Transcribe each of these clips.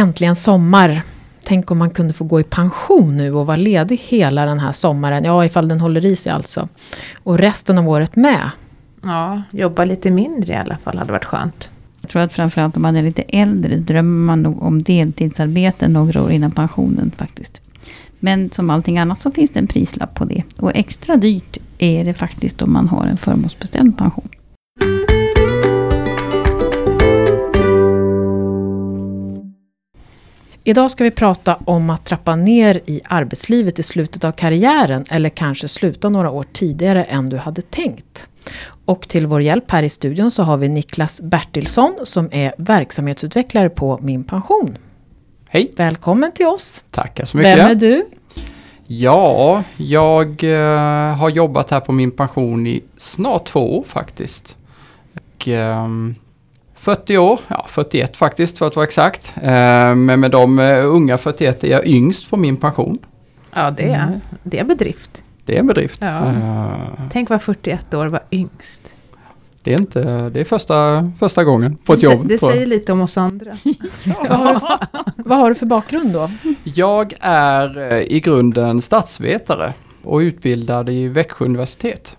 Äntligen sommar. Tänk om man kunde få gå i pension nu och vara ledig hela den här sommaren. Ja, ifall den håller i sig alltså. Och resten av året med. Ja, jobba lite mindre i alla fall hade varit skönt. Jag tror att framförallt om man är lite äldre drömmer man nog om deltidsarbete några år innan pensionen faktiskt. Men som allting annat så finns det en prislapp på det. Och extra dyrt är det faktiskt om man har en förmånsbestämd pension. Idag ska vi prata om att trappa ner i arbetslivet i slutet av karriären eller kanske sluta några år tidigare än du hade tänkt. Och till vår hjälp här i studion så har vi Niklas Bertilsson som är verksamhetsutvecklare på Min Pension. Hej! Välkommen till oss! Tackar så mycket! Vem är du? Ja, jag uh, har jobbat här på Min Pension i snart två år faktiskt. Och, um, 40 år, ja 41 faktiskt för att vara exakt. Uh, men med de uh, unga 41 är jag yngst på Min Pension. Ja, det är, mm. det är bedrift. Det är en bedrift. Ja. Uh, Tänk vad 41 år var yngst. Det är inte, det är första, första gången på ett det, jobb. Det säger lite om oss andra. ja. vad, har du, vad har du för bakgrund då? Jag är eh, i grunden statsvetare och utbildad i Växjö universitet.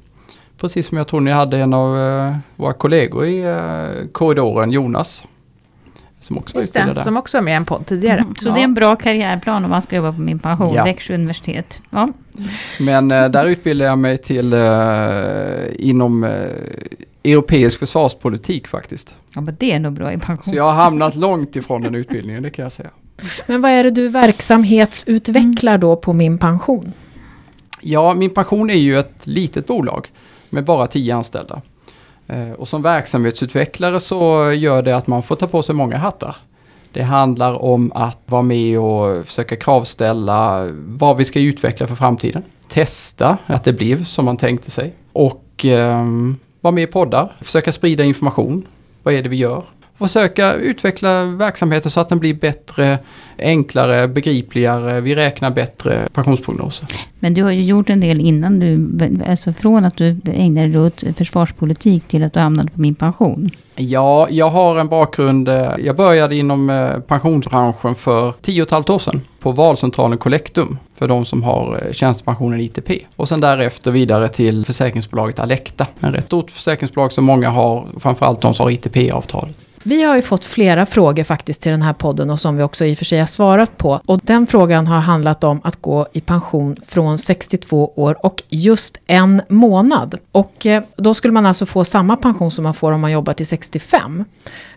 Precis som jag tror ni hade en av uh, våra kollegor i uh, korridoren, Jonas. Som också Just det, där. som också var med i en podd tidigare. Mm. Så ja. det är en bra karriärplan om man ska jobba på min pension, ja. Växjö universitet. Ja. Men uh, där utbildade jag mig till inom europeisk försvarspolitik faktiskt. Ja men det är nog bra i pensions... Så jag har hamnat långt ifrån den utbildningen, det kan jag säga. Men vad är det du verksamhetsutvecklar då på Min Pension? Ja, Min Pension är ju ett litet bolag med bara tio anställda. Eh, och som verksamhetsutvecklare så gör det att man får ta på sig många hattar. Det handlar om att vara med och försöka kravställa vad vi ska utveckla för framtiden. Testa att det blev som man tänkte sig. Och um, vara med i poddar, försöka sprida information. Vad är det vi gör? Försöka utveckla verksamheten så att den blir bättre, enklare, begripligare. Vi räknar bättre pensionsprognoser. Men du har ju gjort en del innan du, alltså från att du ägnade dig åt försvarspolitik till att du hamnade på min pension. Ja, jag har en bakgrund. Eh, jag började inom eh, pensionsbranschen för tio och ett halvt år sedan på valcentralen Collectum för de som har eh, tjänstepensionen ITP. Och sen därefter vidare till försäkringsbolaget Alecta. En rätt stort försäkringsbolag som många har, framförallt de som har ITP-avtalet. Vi har ju fått flera frågor faktiskt till den här podden och som vi också i och för sig har svarat på. Och den frågan har handlat om att gå i pension från 62 år och just en månad. Och eh, då skulle man alltså få samma pension som man får om man jobbar till 65.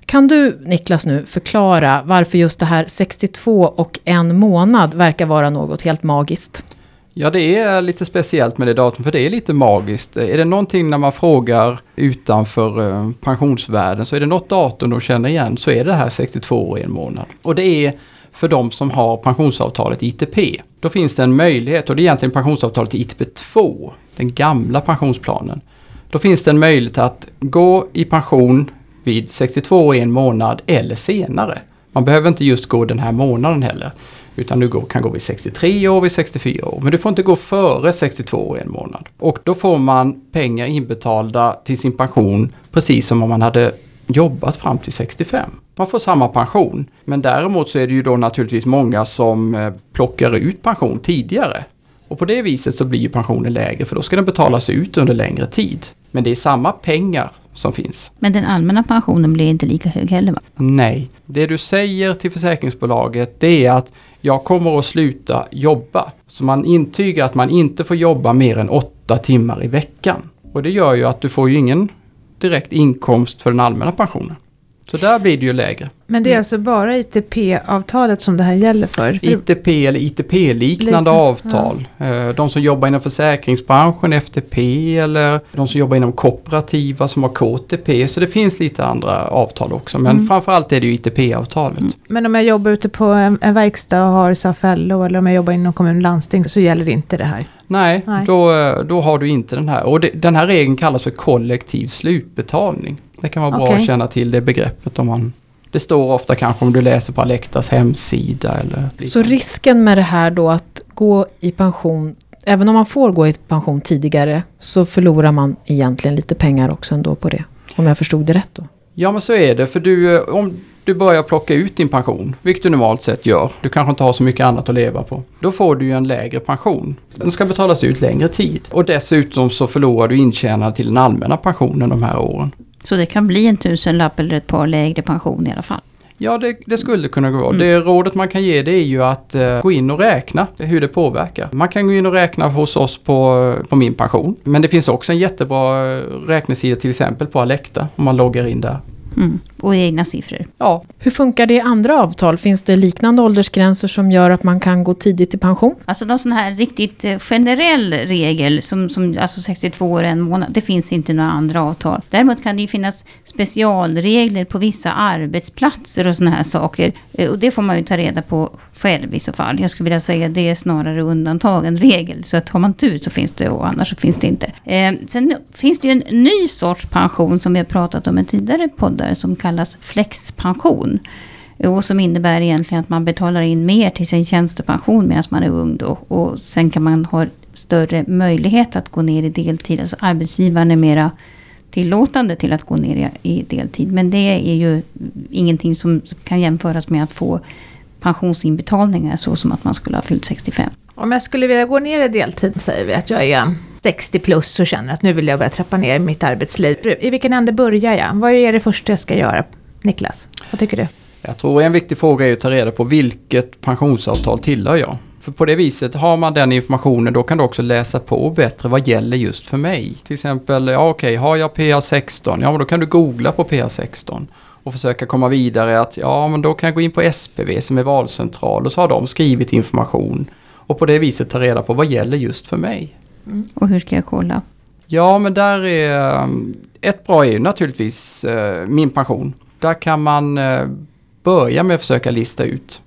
Kan du Niklas nu förklara varför just det här 62 och en månad verkar vara något helt magiskt? Ja, det är lite speciellt med det datumet för det är lite magiskt. Är det någonting när man frågar utanför eh, pensionsvärlden, så är det något datum de känner igen, så är det här 62 år i en månad. Och det är för de som har pensionsavtalet ITP. Då finns det en möjlighet, och det är egentligen pensionsavtalet ITP 2, den gamla pensionsplanen. Då finns det en möjlighet att gå i pension vid 62 år i en månad eller senare. Man behöver inte just gå den här månaden heller. Utan du kan gå vid 63 år, vid 64 år. Men du får inte gå före 62 år i en månad. Och då får man pengar inbetalda till sin pension precis som om man hade jobbat fram till 65. Man får samma pension. Men däremot så är det ju då naturligtvis många som eh, plockar ut pension tidigare. Och på det viset så blir ju pensionen lägre för då ska den betalas ut under längre tid. Men det är samma pengar som finns. Men den allmänna pensionen blir inte lika hög heller va? Nej. Det du säger till försäkringsbolaget det är att jag kommer att sluta jobba. Så man intygar att man inte får jobba mer än åtta timmar i veckan. Och det gör ju att du får ju ingen direkt inkomst för den allmänna pensionen. Så där blir det ju lägre. Men det är alltså bara ITP-avtalet som det här gäller för? ITP eller ITP-liknande avtal. Ja. Eh, de som jobbar inom försäkringsbranschen, FTP eller de som jobbar inom kooperativa som har KTP. Så det finns lite andra avtal också. Men mm. framförallt är det ju ITP-avtalet. Mm. Men om jag jobbar ute på en, en verkstad och har SAF-LO eller om jag jobbar inom kommun och landsting så gäller inte det här? Nej, Nej. Då, då har du inte den här. Och det, den här regeln kallas för kollektiv slutbetalning. Det kan vara bra okay. att känna till det begreppet om man det står ofta kanske om du läser på Alektas hemsida eller Så risken med det här då att gå i pension, även om man får gå i pension tidigare, så förlorar man egentligen lite pengar också ändå på det. Om jag förstod det rätt då? Ja men så är det, för du, om du börjar plocka ut din pension, vilket du normalt sett gör. Du kanske inte har så mycket annat att leva på. Då får du ju en lägre pension. Den ska betalas ut längre tid. Och dessutom så förlorar du intjänad till den allmänna pensionen de här åren. Så det kan bli en tusenlapp eller ett par lägre pension i alla fall? Ja, det, det skulle kunna gå. Mm. Det rådet man kan ge det är ju att uh, gå in och räkna hur det påverkar. Man kan gå in och räkna hos oss på, på min pension. Men det finns också en jättebra räknesida till exempel på Alecta om man loggar in där. Mm. Och egna siffror. Ja. Hur funkar det i andra avtal? Finns det liknande åldersgränser som gör att man kan gå tidigt i pension? Alltså någon sån här riktigt eh, generell regel, som, som alltså 62 år en månad, det finns inte några andra avtal. Däremot kan det ju finnas specialregler på vissa arbetsplatser och såna här saker. Eh, och det får man ju ta reda på själv i så fall. Jag skulle vilja säga att det är snarare undantag än regel. Så att har man tur så finns det och annars så finns det inte. Eh, sen finns det ju en ny sorts pension som vi har pratat om i tidigare poddar som kallas flexpension. Och som innebär egentligen att man betalar in mer till sin tjänstepension medan man är ung då. Och sen kan man ha större möjlighet att gå ner i deltid. Alltså arbetsgivaren är mera tillåtande till att gå ner i deltid. Men det är ju ingenting som kan jämföras med att få pensionsinbetalningar så som att man skulle ha fyllt 65. Om jag skulle vilja gå ner i deltid, säger vi att jag är 60 plus och känner att nu vill jag börja trappa ner mitt arbetsliv. I vilken ände börjar jag? Vad är det första jag ska göra? Niklas, vad tycker du? Jag tror en viktig fråga är att ta reda på vilket pensionsavtal tillhör jag? För på det viset, har man den informationen då kan du också läsa på bättre vad gäller just för mig. Till exempel, ja okej, har jag PA16? Ja men då kan du googla på PA16 och försöka komma vidare att ja men då kan jag gå in på SPV som är valcentral och så har de skrivit information. Och på det viset ta reda på vad gäller just för mig. Mm. Och hur ska jag kolla? Ja men där är um, ett bra är ju naturligtvis uh, min pension. Där kan man uh, börja med att försöka lista ut.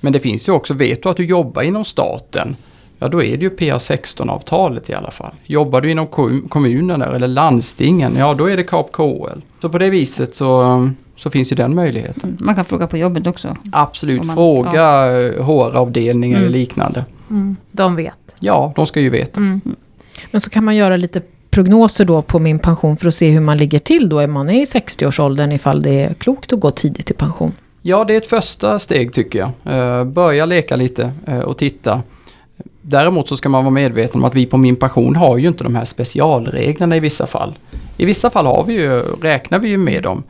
Men det finns ju också, vet du att du jobbar inom staten, ja då är det ju PA16-avtalet i alla fall. Jobbar du inom kommunen eller landstingen, ja då är det KAP KL. Så på det viset så, um, så finns ju den möjligheten. Mm. Man kan fråga på jobbet också? Absolut, man, fråga ja. HR-avdelningen mm. eller liknande. Mm. De vet? Ja, de ska ju veta. Mm. Men så kan man göra lite prognoser då på min pension för att se hur man ligger till då, är man är i 60-årsåldern, ifall det är klokt att gå tidigt i pension. Ja, det är ett första steg tycker jag. Uh, börja leka lite uh, och titta. Däremot så ska man vara medveten om att vi på Min Pension har ju inte de här specialreglerna i vissa fall. I vissa fall har vi ju, räknar vi ju med dem.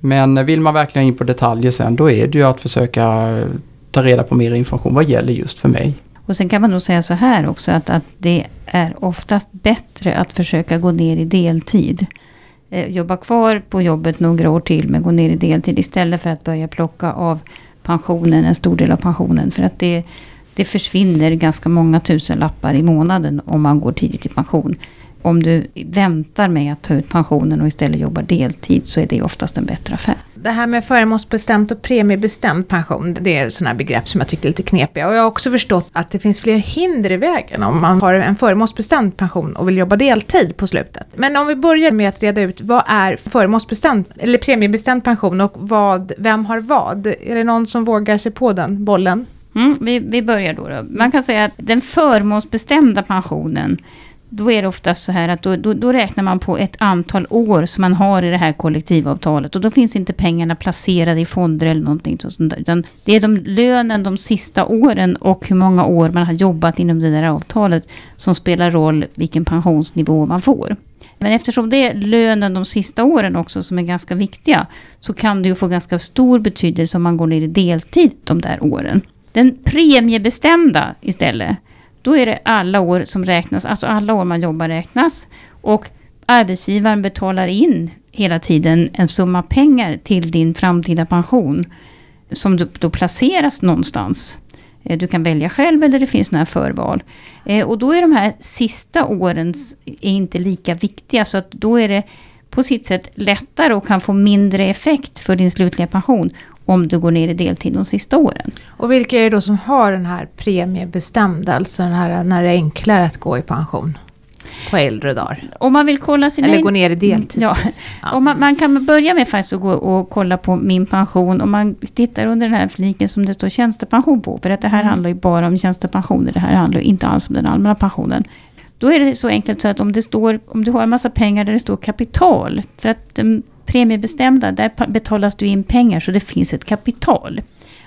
Men vill man verkligen in på detaljer sen då är det ju att försöka ta reda på mer information vad gäller just för mig. Och sen kan man nog säga så här också att, att det är oftast bättre att försöka gå ner i deltid. Eh, jobba kvar på jobbet några år till men gå ner i deltid istället för att börja plocka av pensionen, en stor del av pensionen. För att det, det försvinner ganska många tusen lappar i månaden om man går tidigt i pension om du väntar med att ta ut pensionen och istället jobbar deltid så är det oftast en bättre affär. Det här med förmånsbestämt och premiebestämd pension, det är sådana begrepp som jag tycker är lite knepiga. Och jag har också förstått att det finns fler hinder i vägen om man har en förmånsbestämd pension och vill jobba deltid på slutet. Men om vi börjar med att reda ut, vad är förmånsbestämd, eller premiebestämd pension och vad, vem har vad? Är det någon som vågar sig på den bollen? Mm, vi, vi börjar då, då. Man kan säga att den förmånsbestämda pensionen då är det oftast så här att då, då, då, räknar man på ett antal år som man har i det här kollektivavtalet. Och då finns inte pengarna placerade i fonder eller någonting sånt där. Utan det är de lönen de sista åren och hur många år man har jobbat inom det där avtalet som spelar roll vilken pensionsnivå man får. Men eftersom det är lönen de sista åren också som är ganska viktiga så kan det ju få ganska stor betydelse om man går ner i deltid de där åren. Den premiebestämda istället då är det alla år som räknas, alltså alla år man jobbar räknas. Och arbetsgivaren betalar in hela tiden en summa pengar till din framtida pension. Som då placeras någonstans. Eh, du kan välja själv eller det finns några förval. Eh, och då är de här sista åren inte lika viktiga. Så att då är det på sitt sätt lättare och kan få mindre effekt för din slutliga pension om du går ner i deltid de sista åren. Och vilka är det då som har den här premiebestämda, alltså den här när det är enklare att gå i pension? På äldre dagar. Om man vill kolla sin Eller gå ner i deltid. Ja. ja. man, man, kan börja med faktiskt att gå och kolla på min pension. Om man tittar under den här fliken som det står tjänstepension på. För att det här mm. handlar ju bara om tjänstepensioner. Det här handlar inte alls om den allmänna pensionen. Då är det så enkelt så att om det står, om du har en massa pengar där det står kapital. För att den Premiebestämda, där betalas du in pengar så det finns ett kapital.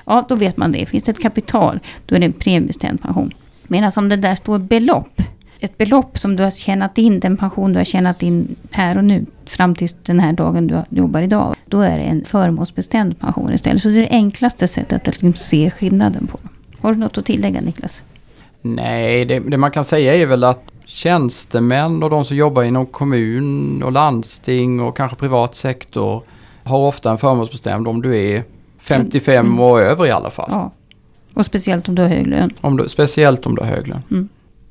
Ja, då vet man det. Finns det ett kapital, då är det en premiebestämd pension. Medan om det där står belopp, ett belopp som du har tjänat in, den pension du har tjänat in här och nu, fram till den här dagen du jobbar idag, då är det en förmånsbestämd pension istället. Så det är det enklaste sättet att liksom se skillnaden på. Har du något att tillägga Niklas? Nej, det, det man kan säga är väl att tjänstemän och de som jobbar inom kommun och landsting och kanske privat sektor har ofta en förmånsbestämd om du är 55 Mm. och över i alla fall. Ja. Och speciellt om du har hög lön. Om du, speciellt om du har hög lön. Mm.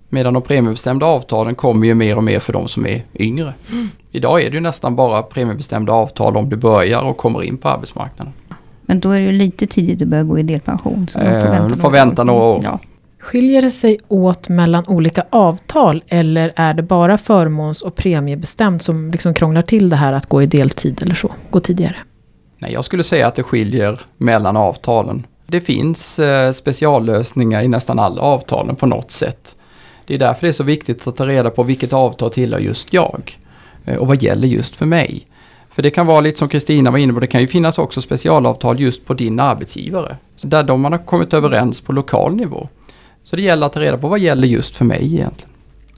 Medan de premiebestämda avtalen kommer ju mer och mer för de som är yngre. Idag är det ju nästan bara premiebestämda avtal om du börjar och kommer in på arbetsmarknaden. Men då är det ju lite tidigt att börja gå i delpension. Så Eh, får vänta, får vänta några år. Ja. Skiljer det sig åt mellan olika avtal eller är det bara förmåns och premiebestämt som liksom krånglar till det här att gå i deltid eller så, gå tidigare? Nej, jag skulle säga att det skiljer mellan avtalen. Det finns eh, speciallösningar i nästan alla avtalen på något sätt. Det är därför det är så viktigt att ta reda på vilket avtal tillhör just jag. Eh, och vad gäller just för mig. För det kan vara lite som Kristina var inne på, det kan ju finnas också specialavtal just på din arbetsgivare. Där de man har kommit överens på lokal nivå. Så det gäller att ta reda på vad gäller just för mig egentligen.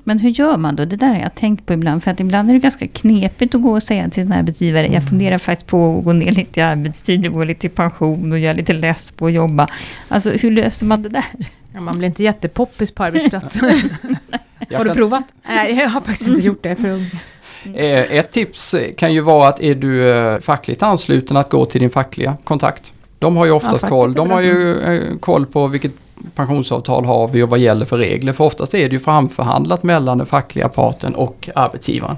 Men hur gör man då? Det där har jag tänkt på ibland. För att ibland är det ganska knepigt att gå och säga till sin arbetsgivare. Jag funderar faktiskt på att gå ner lite i arbetstid och gå lite i pension och jag är lite less på att jobba. Alltså hur löser man det där? Ja, man blir inte jättepoppis på arbetsplatsen. Jag Har du provat? Nej, jag har faktiskt inte gjort det. För. Eh, Ett tips kan ju vara att är du eh, fackligt ansluten att gå till din fackliga kontakt. De har ju oftast facket koll. De har ju eh, koll på vilket pensionsavtal har vi och vad gäller för regler. För oftast är det ju framförhandlat mellan den fackliga parten och arbetsgivaren.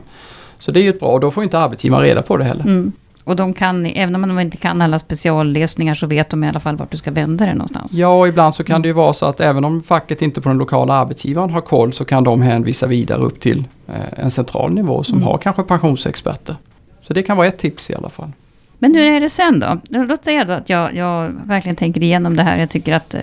Så det är ju ett bra, och då får inte arbetsgivaren reda på det heller. Mm. Och de kan, även om de inte kan alla speciallösningar så vet de i alla fall vart du ska vända dig någonstans. Ja, och ibland så kan det ju vara så att även om facket inte på den lokala arbetsgivaren har koll så kan de hänvisa vidare upp till eh, en central nivå som Mm. har kanske pensionsexperter. Så det kan vara ett tips i alla fall. Men hur är det sen då? Låt säga då att jag, jag verkligen tänker igenom det här. Jag tycker att eh,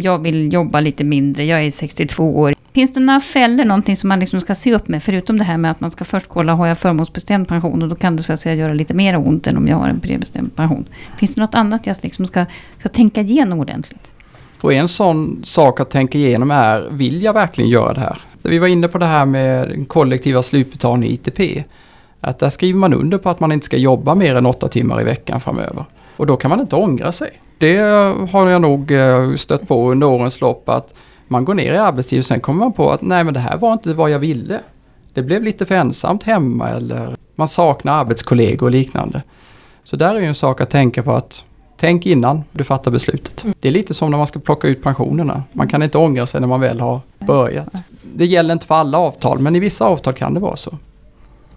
jag vill jobba lite mindre. Jag är 62 år. Finns det några fällor, någonting som man liksom ska se upp med? Förutom det här med att man ska först kolla, har jag förmånsbestämd pension? Och då kan det så att säga göra lite mer ont än om jag har en prebestämd pension. Finns det något annat jag liksom ska, ska tänka igenom ordentligt? Och en sån sak att tänka igenom är, vill jag verkligen göra det här? Vi var inne på det här med den kollektiva slutbetalning i ITP. Att där skriver man under på att man inte ska jobba mer än åtta timmar i veckan framöver. Och då kan man inte ångra sig. Det har jag nog eh, stött på under årens lopp att man går ner i arbetstid och sen kommer man på att nej men det här var inte vad jag ville. Det blev lite för ensamt hemma eller man saknar arbetskollegor och liknande. Så där är ju en sak att tänka på att tänk innan du fattar beslutet. Det är lite som när man ska plocka ut pensionerna. Man kan inte ångra sig när man väl har börjat. Det gäller inte för alla avtal men i vissa avtal kan det vara så.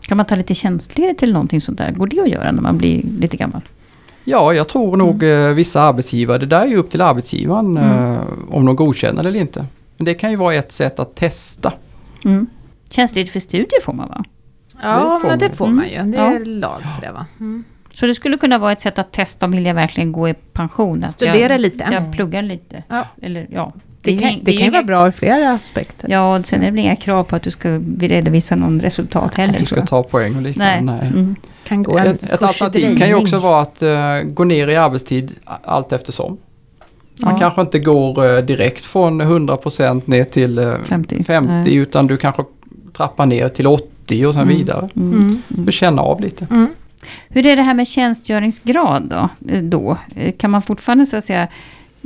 Kan man ta lite tjänstledigt till någonting sånt där? Går det att göra när man blir lite gammal? Ja, jag tror nog eh, vissa arbetsgivare, det där är ju upp till arbetsgivaren Mm. eh, om de godkänner det eller inte. Men det kan ju vara ett sätt att testa. Mm. Tjänstledigt för studier får man va? Ja, får men det man. får man ju. Det är Ja. lag för det va? Mm. Så det skulle kunna vara ett sätt att testa, vill jag verkligen gå i pension? Att Studera jag, lite. Jag pluggar lite. Ja. Eller, ja. Det, kan, det kan ju vara bra ur flera aspekter. Ja, och sen är det väl inga krav på att du ska redovisa någon resultat heller. Du tror ska ta poäng och liknande. Nej. Nej. Mm. Kan gå en Ett, ett alternativ kan ju också vara att eh, gå ner i arbetstid allt eftersom. Man Ja. kanske inte går eh, direkt från 100% ner till eh, 50. 50 Nej. utan du kanske trappar ner till 80 och sen Mm. vidare. Mm. Mm. Du känner av lite. Mm. Hur är det här med tjänstgöringsgrad då? Eh, då? Kan man fortfarande så att säga,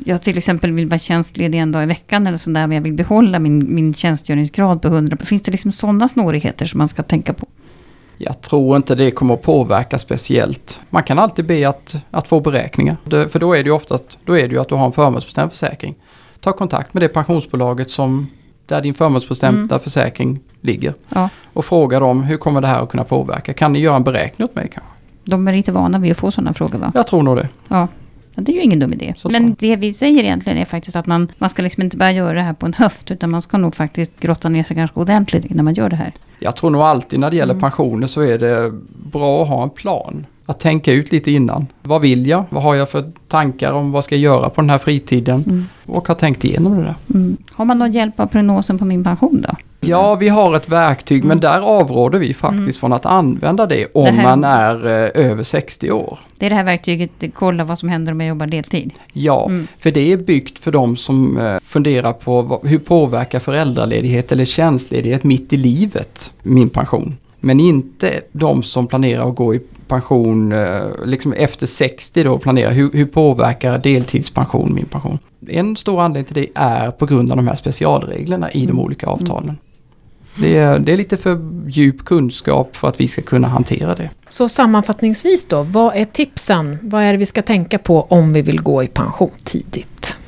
jag till exempel vill vara tjänstledig en dag i veckan eller sådär, men jag vill behålla min, min tjänstgöringsgrad på 100. Finns det liksom sådana snårigheter som man ska tänka på? Jag tror inte det kommer att påverka speciellt. Man kan alltid be att, att få beräkningar. Det, för då är det ju oftast då är det ju att du har en förmånsbestämd försäkring. Ta kontakt med det pensionsbolaget som där din förmånsbestämda försäkring ligger. Ja. Och fråga dem hur kommer det här att kunna påverka? Kan ni göra en beräkning åt mig kanske? De är lite vana vid att få sådana frågor va? Jag tror nog det. Ja. Ja, det är ju ingen dum idé. Så Men sant. det vi säger egentligen är faktiskt att man, man ska liksom inte börja göra det här på en höft. Utan man ska nog faktiskt grotta ner sig ganska ordentligt innan man gör det här. Jag tror nog alltid när det gäller Mm. pensioner så är det bra att ha en plan. Att tänka ut lite innan. Vad vill jag? Vad har jag för tankar om vad ska jag göra på den här fritiden? Mm. Och ha tänkt igenom det där. Mm. Har man någon hjälp av prognosen på min pension då? Ja, vi har ett verktyg men där avråder vi faktiskt från att använda det om Det här- man är eh, över 60 år. Det är det här verktyget, kolla vad som händer om jag jobbar deltid. Ja, Mm. för det är byggt för de som eh, funderar på vad, hur påverkar föräldraledighet eller tjänstledighet mitt i livet min pension. Men inte de som planerar att gå i pension eh, liksom efter 60 då och planerar hur, hur påverkar deltidspension min pension. En stor anledning till det är på grund av de här specialreglerna i de olika avtalen. Det är, det är lite för djup kunskap för att vi ska kunna hantera det. Så sammanfattningsvis då, vad är tipsen? Vad är det vi ska tänka på om vi vill gå i pension tidigt?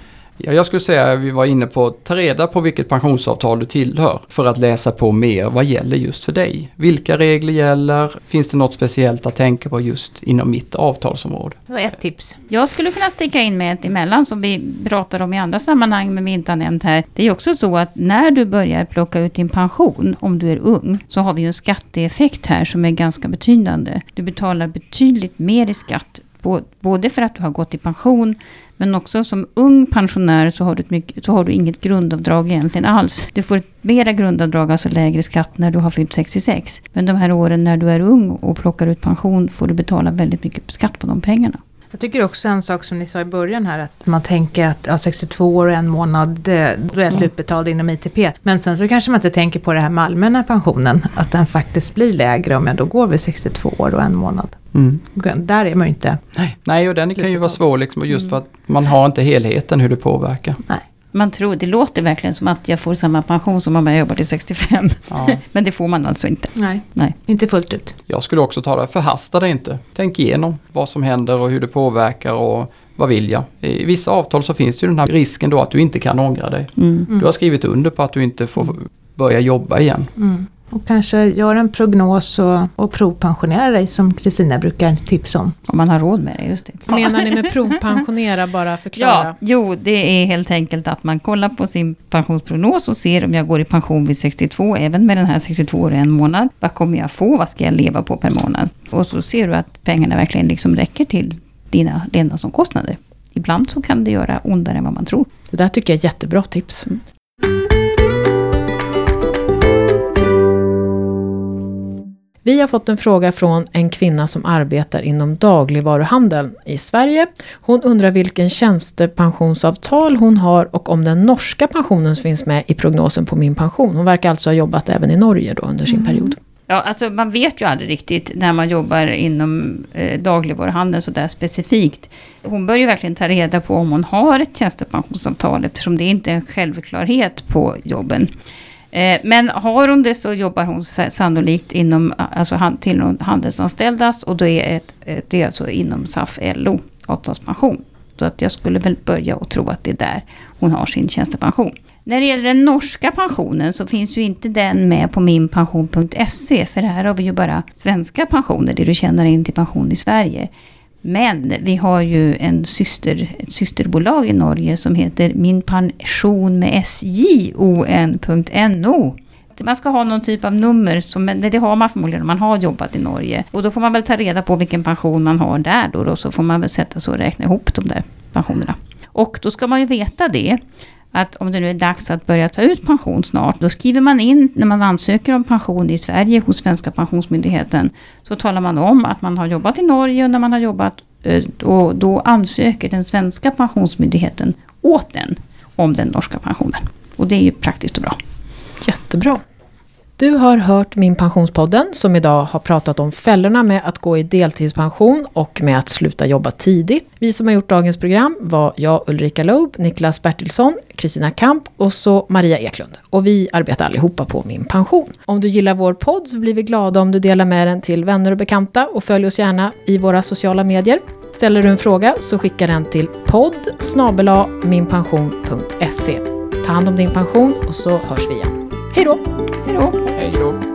Ja, jag skulle säga att vi var inne på att ta reda på vilket pensionsavtal du tillhör för att läsa på mer vad gäller just för dig. Vilka regler gäller? Finns det något speciellt att tänka på just inom mitt avtalsområde? Det var ett tips. Jag skulle kunna sticka in med ett emellan som vi pratar om i andra sammanhang men vi inte har nämnt här. Det är också så att när du börjar plocka ut din pension, om du är ung, så har vi ju en skatteeffekt här som är ganska betydande. Du betalar betydligt mer i skatt, både för att du har gått i pension men också som ung pensionär så har, du mycket, så har du inget grundavdrag egentligen alls. Du får ett mera grundavdrag, alltså lägre skatt när du har fyllt 66. Men de här åren när du är ung och plockar ut pension får du betala väldigt mycket skatt på de pengarna. Jag tycker också en sak som ni sa i början här, att man tänker att ja, 62 år och en månad, då är jag slutbetald inom ITP. Men sen så kanske man inte tänker på det här med allmänna pensionen, att den faktiskt blir lägre om jag då går vid 62 år och en månad. Mm. Där är man ju inte, Nej. Nej, och den kan ju vara svår liksom, just för att man har inte helheten hur det påverkar. nej. Man tror, det låter verkligen som att jag får samma pension som om jag jobbar till 65. Ja. Men det får man alltså inte. Nej, Nej. inte fullt ut. Jag skulle också ta det, förhasta det inte. Tänk igenom vad som händer och hur det påverkar och vad vill jag. I vissa avtal så finns ju den här risken då att du inte kan ångra dig. Mm. Du har skrivit under på att du inte får börja jobba igen. Mm. Och kanske gör en prognos och, och provpensionera dig som Kristina brukar tipsa om. Om man har råd med det, just det. Vad menar ni med provpensionera? Bara förklara. Ja, jo, det är helt enkelt att man kollar på sin pensionsprognos och ser om jag går i pension vid 62, även med den här 62 år och en månad. Vad kommer jag få? Vad ska jag leva på per månad? Och så ser du att pengarna verkligen liksom räcker till dina levnadsomkostnader. Ibland så kan det göra ondare än vad man tror. Det där tycker jag är jättebra tips. Vi har fått en fråga från en kvinna som arbetar inom dagligvaruhandeln i Sverige. Hon undrar vilken tjänstepensionsavtal hon har och om den norska pensionen finns med i prognosen på min pension. Hon verkar alltså ha jobbat även i Norge då under sin period. Ja, alltså man vet ju aldrig riktigt när man jobbar inom eh, dagligvaruhandeln så där specifikt. Hon bör ju verkligen ta reda på om hon har ett tjänstepensionsavtal eftersom det inte är en självklarhet på jobben. Eh, men har hon det så jobbar hon sannolikt inom, alltså han, till handelsanställdas och då är ett, det är alltså inom SAF LO, avtalspension. Så att jag skulle väl börja och tro att det är där hon har sin tjänstepension. När det gäller den norska pensionen så finns ju inte den med på minpension.se. För här har vi ju bara svenska pensioner, det du tjänar in till pension i Sverige. Men vi har ju en syster, ett systerbolag i Norge som heter Min pension med sjon.no. Man ska ha någon typ av nummer, som, det har man förmodligen om man har jobbat i Norge. Och då får man väl ta reda på vilken pension man har där då, då så får man väl sätta sig och räkna ihop de där pensionerna. Och då ska man ju veta det, att om det nu är dags att börja ta ut pension snart, då skriver man in när man ansöker om pension i Sverige hos Svenska pensionsmyndigheten, så talar man om att man har jobbat i Norge och när man har jobbat, eh, och då ansöker den svenska pensionsmyndigheten åt den om den norska pensionen. Och det är ju praktiskt och bra. Jättebra. Du har hört Min Pensionspodden som idag har pratat om fällorna med att gå i deltidspension och med att sluta jobba tidigt. Vi som har gjort dagens program var jag Ulrika Loob, Niklas Bertilsson, Kristina Kamp och så Maria Eklund. Och vi arbetar allihopa på Min Pension. Om du gillar vår podd så blir vi glada om du delar med den till vänner och bekanta och följ oss gärna i våra sociala medier. Ställer du en fråga så skicka den till podd minpension.se. Ta hand om din pension och så hörs vi igen. Hej då! Hej då! Hej då!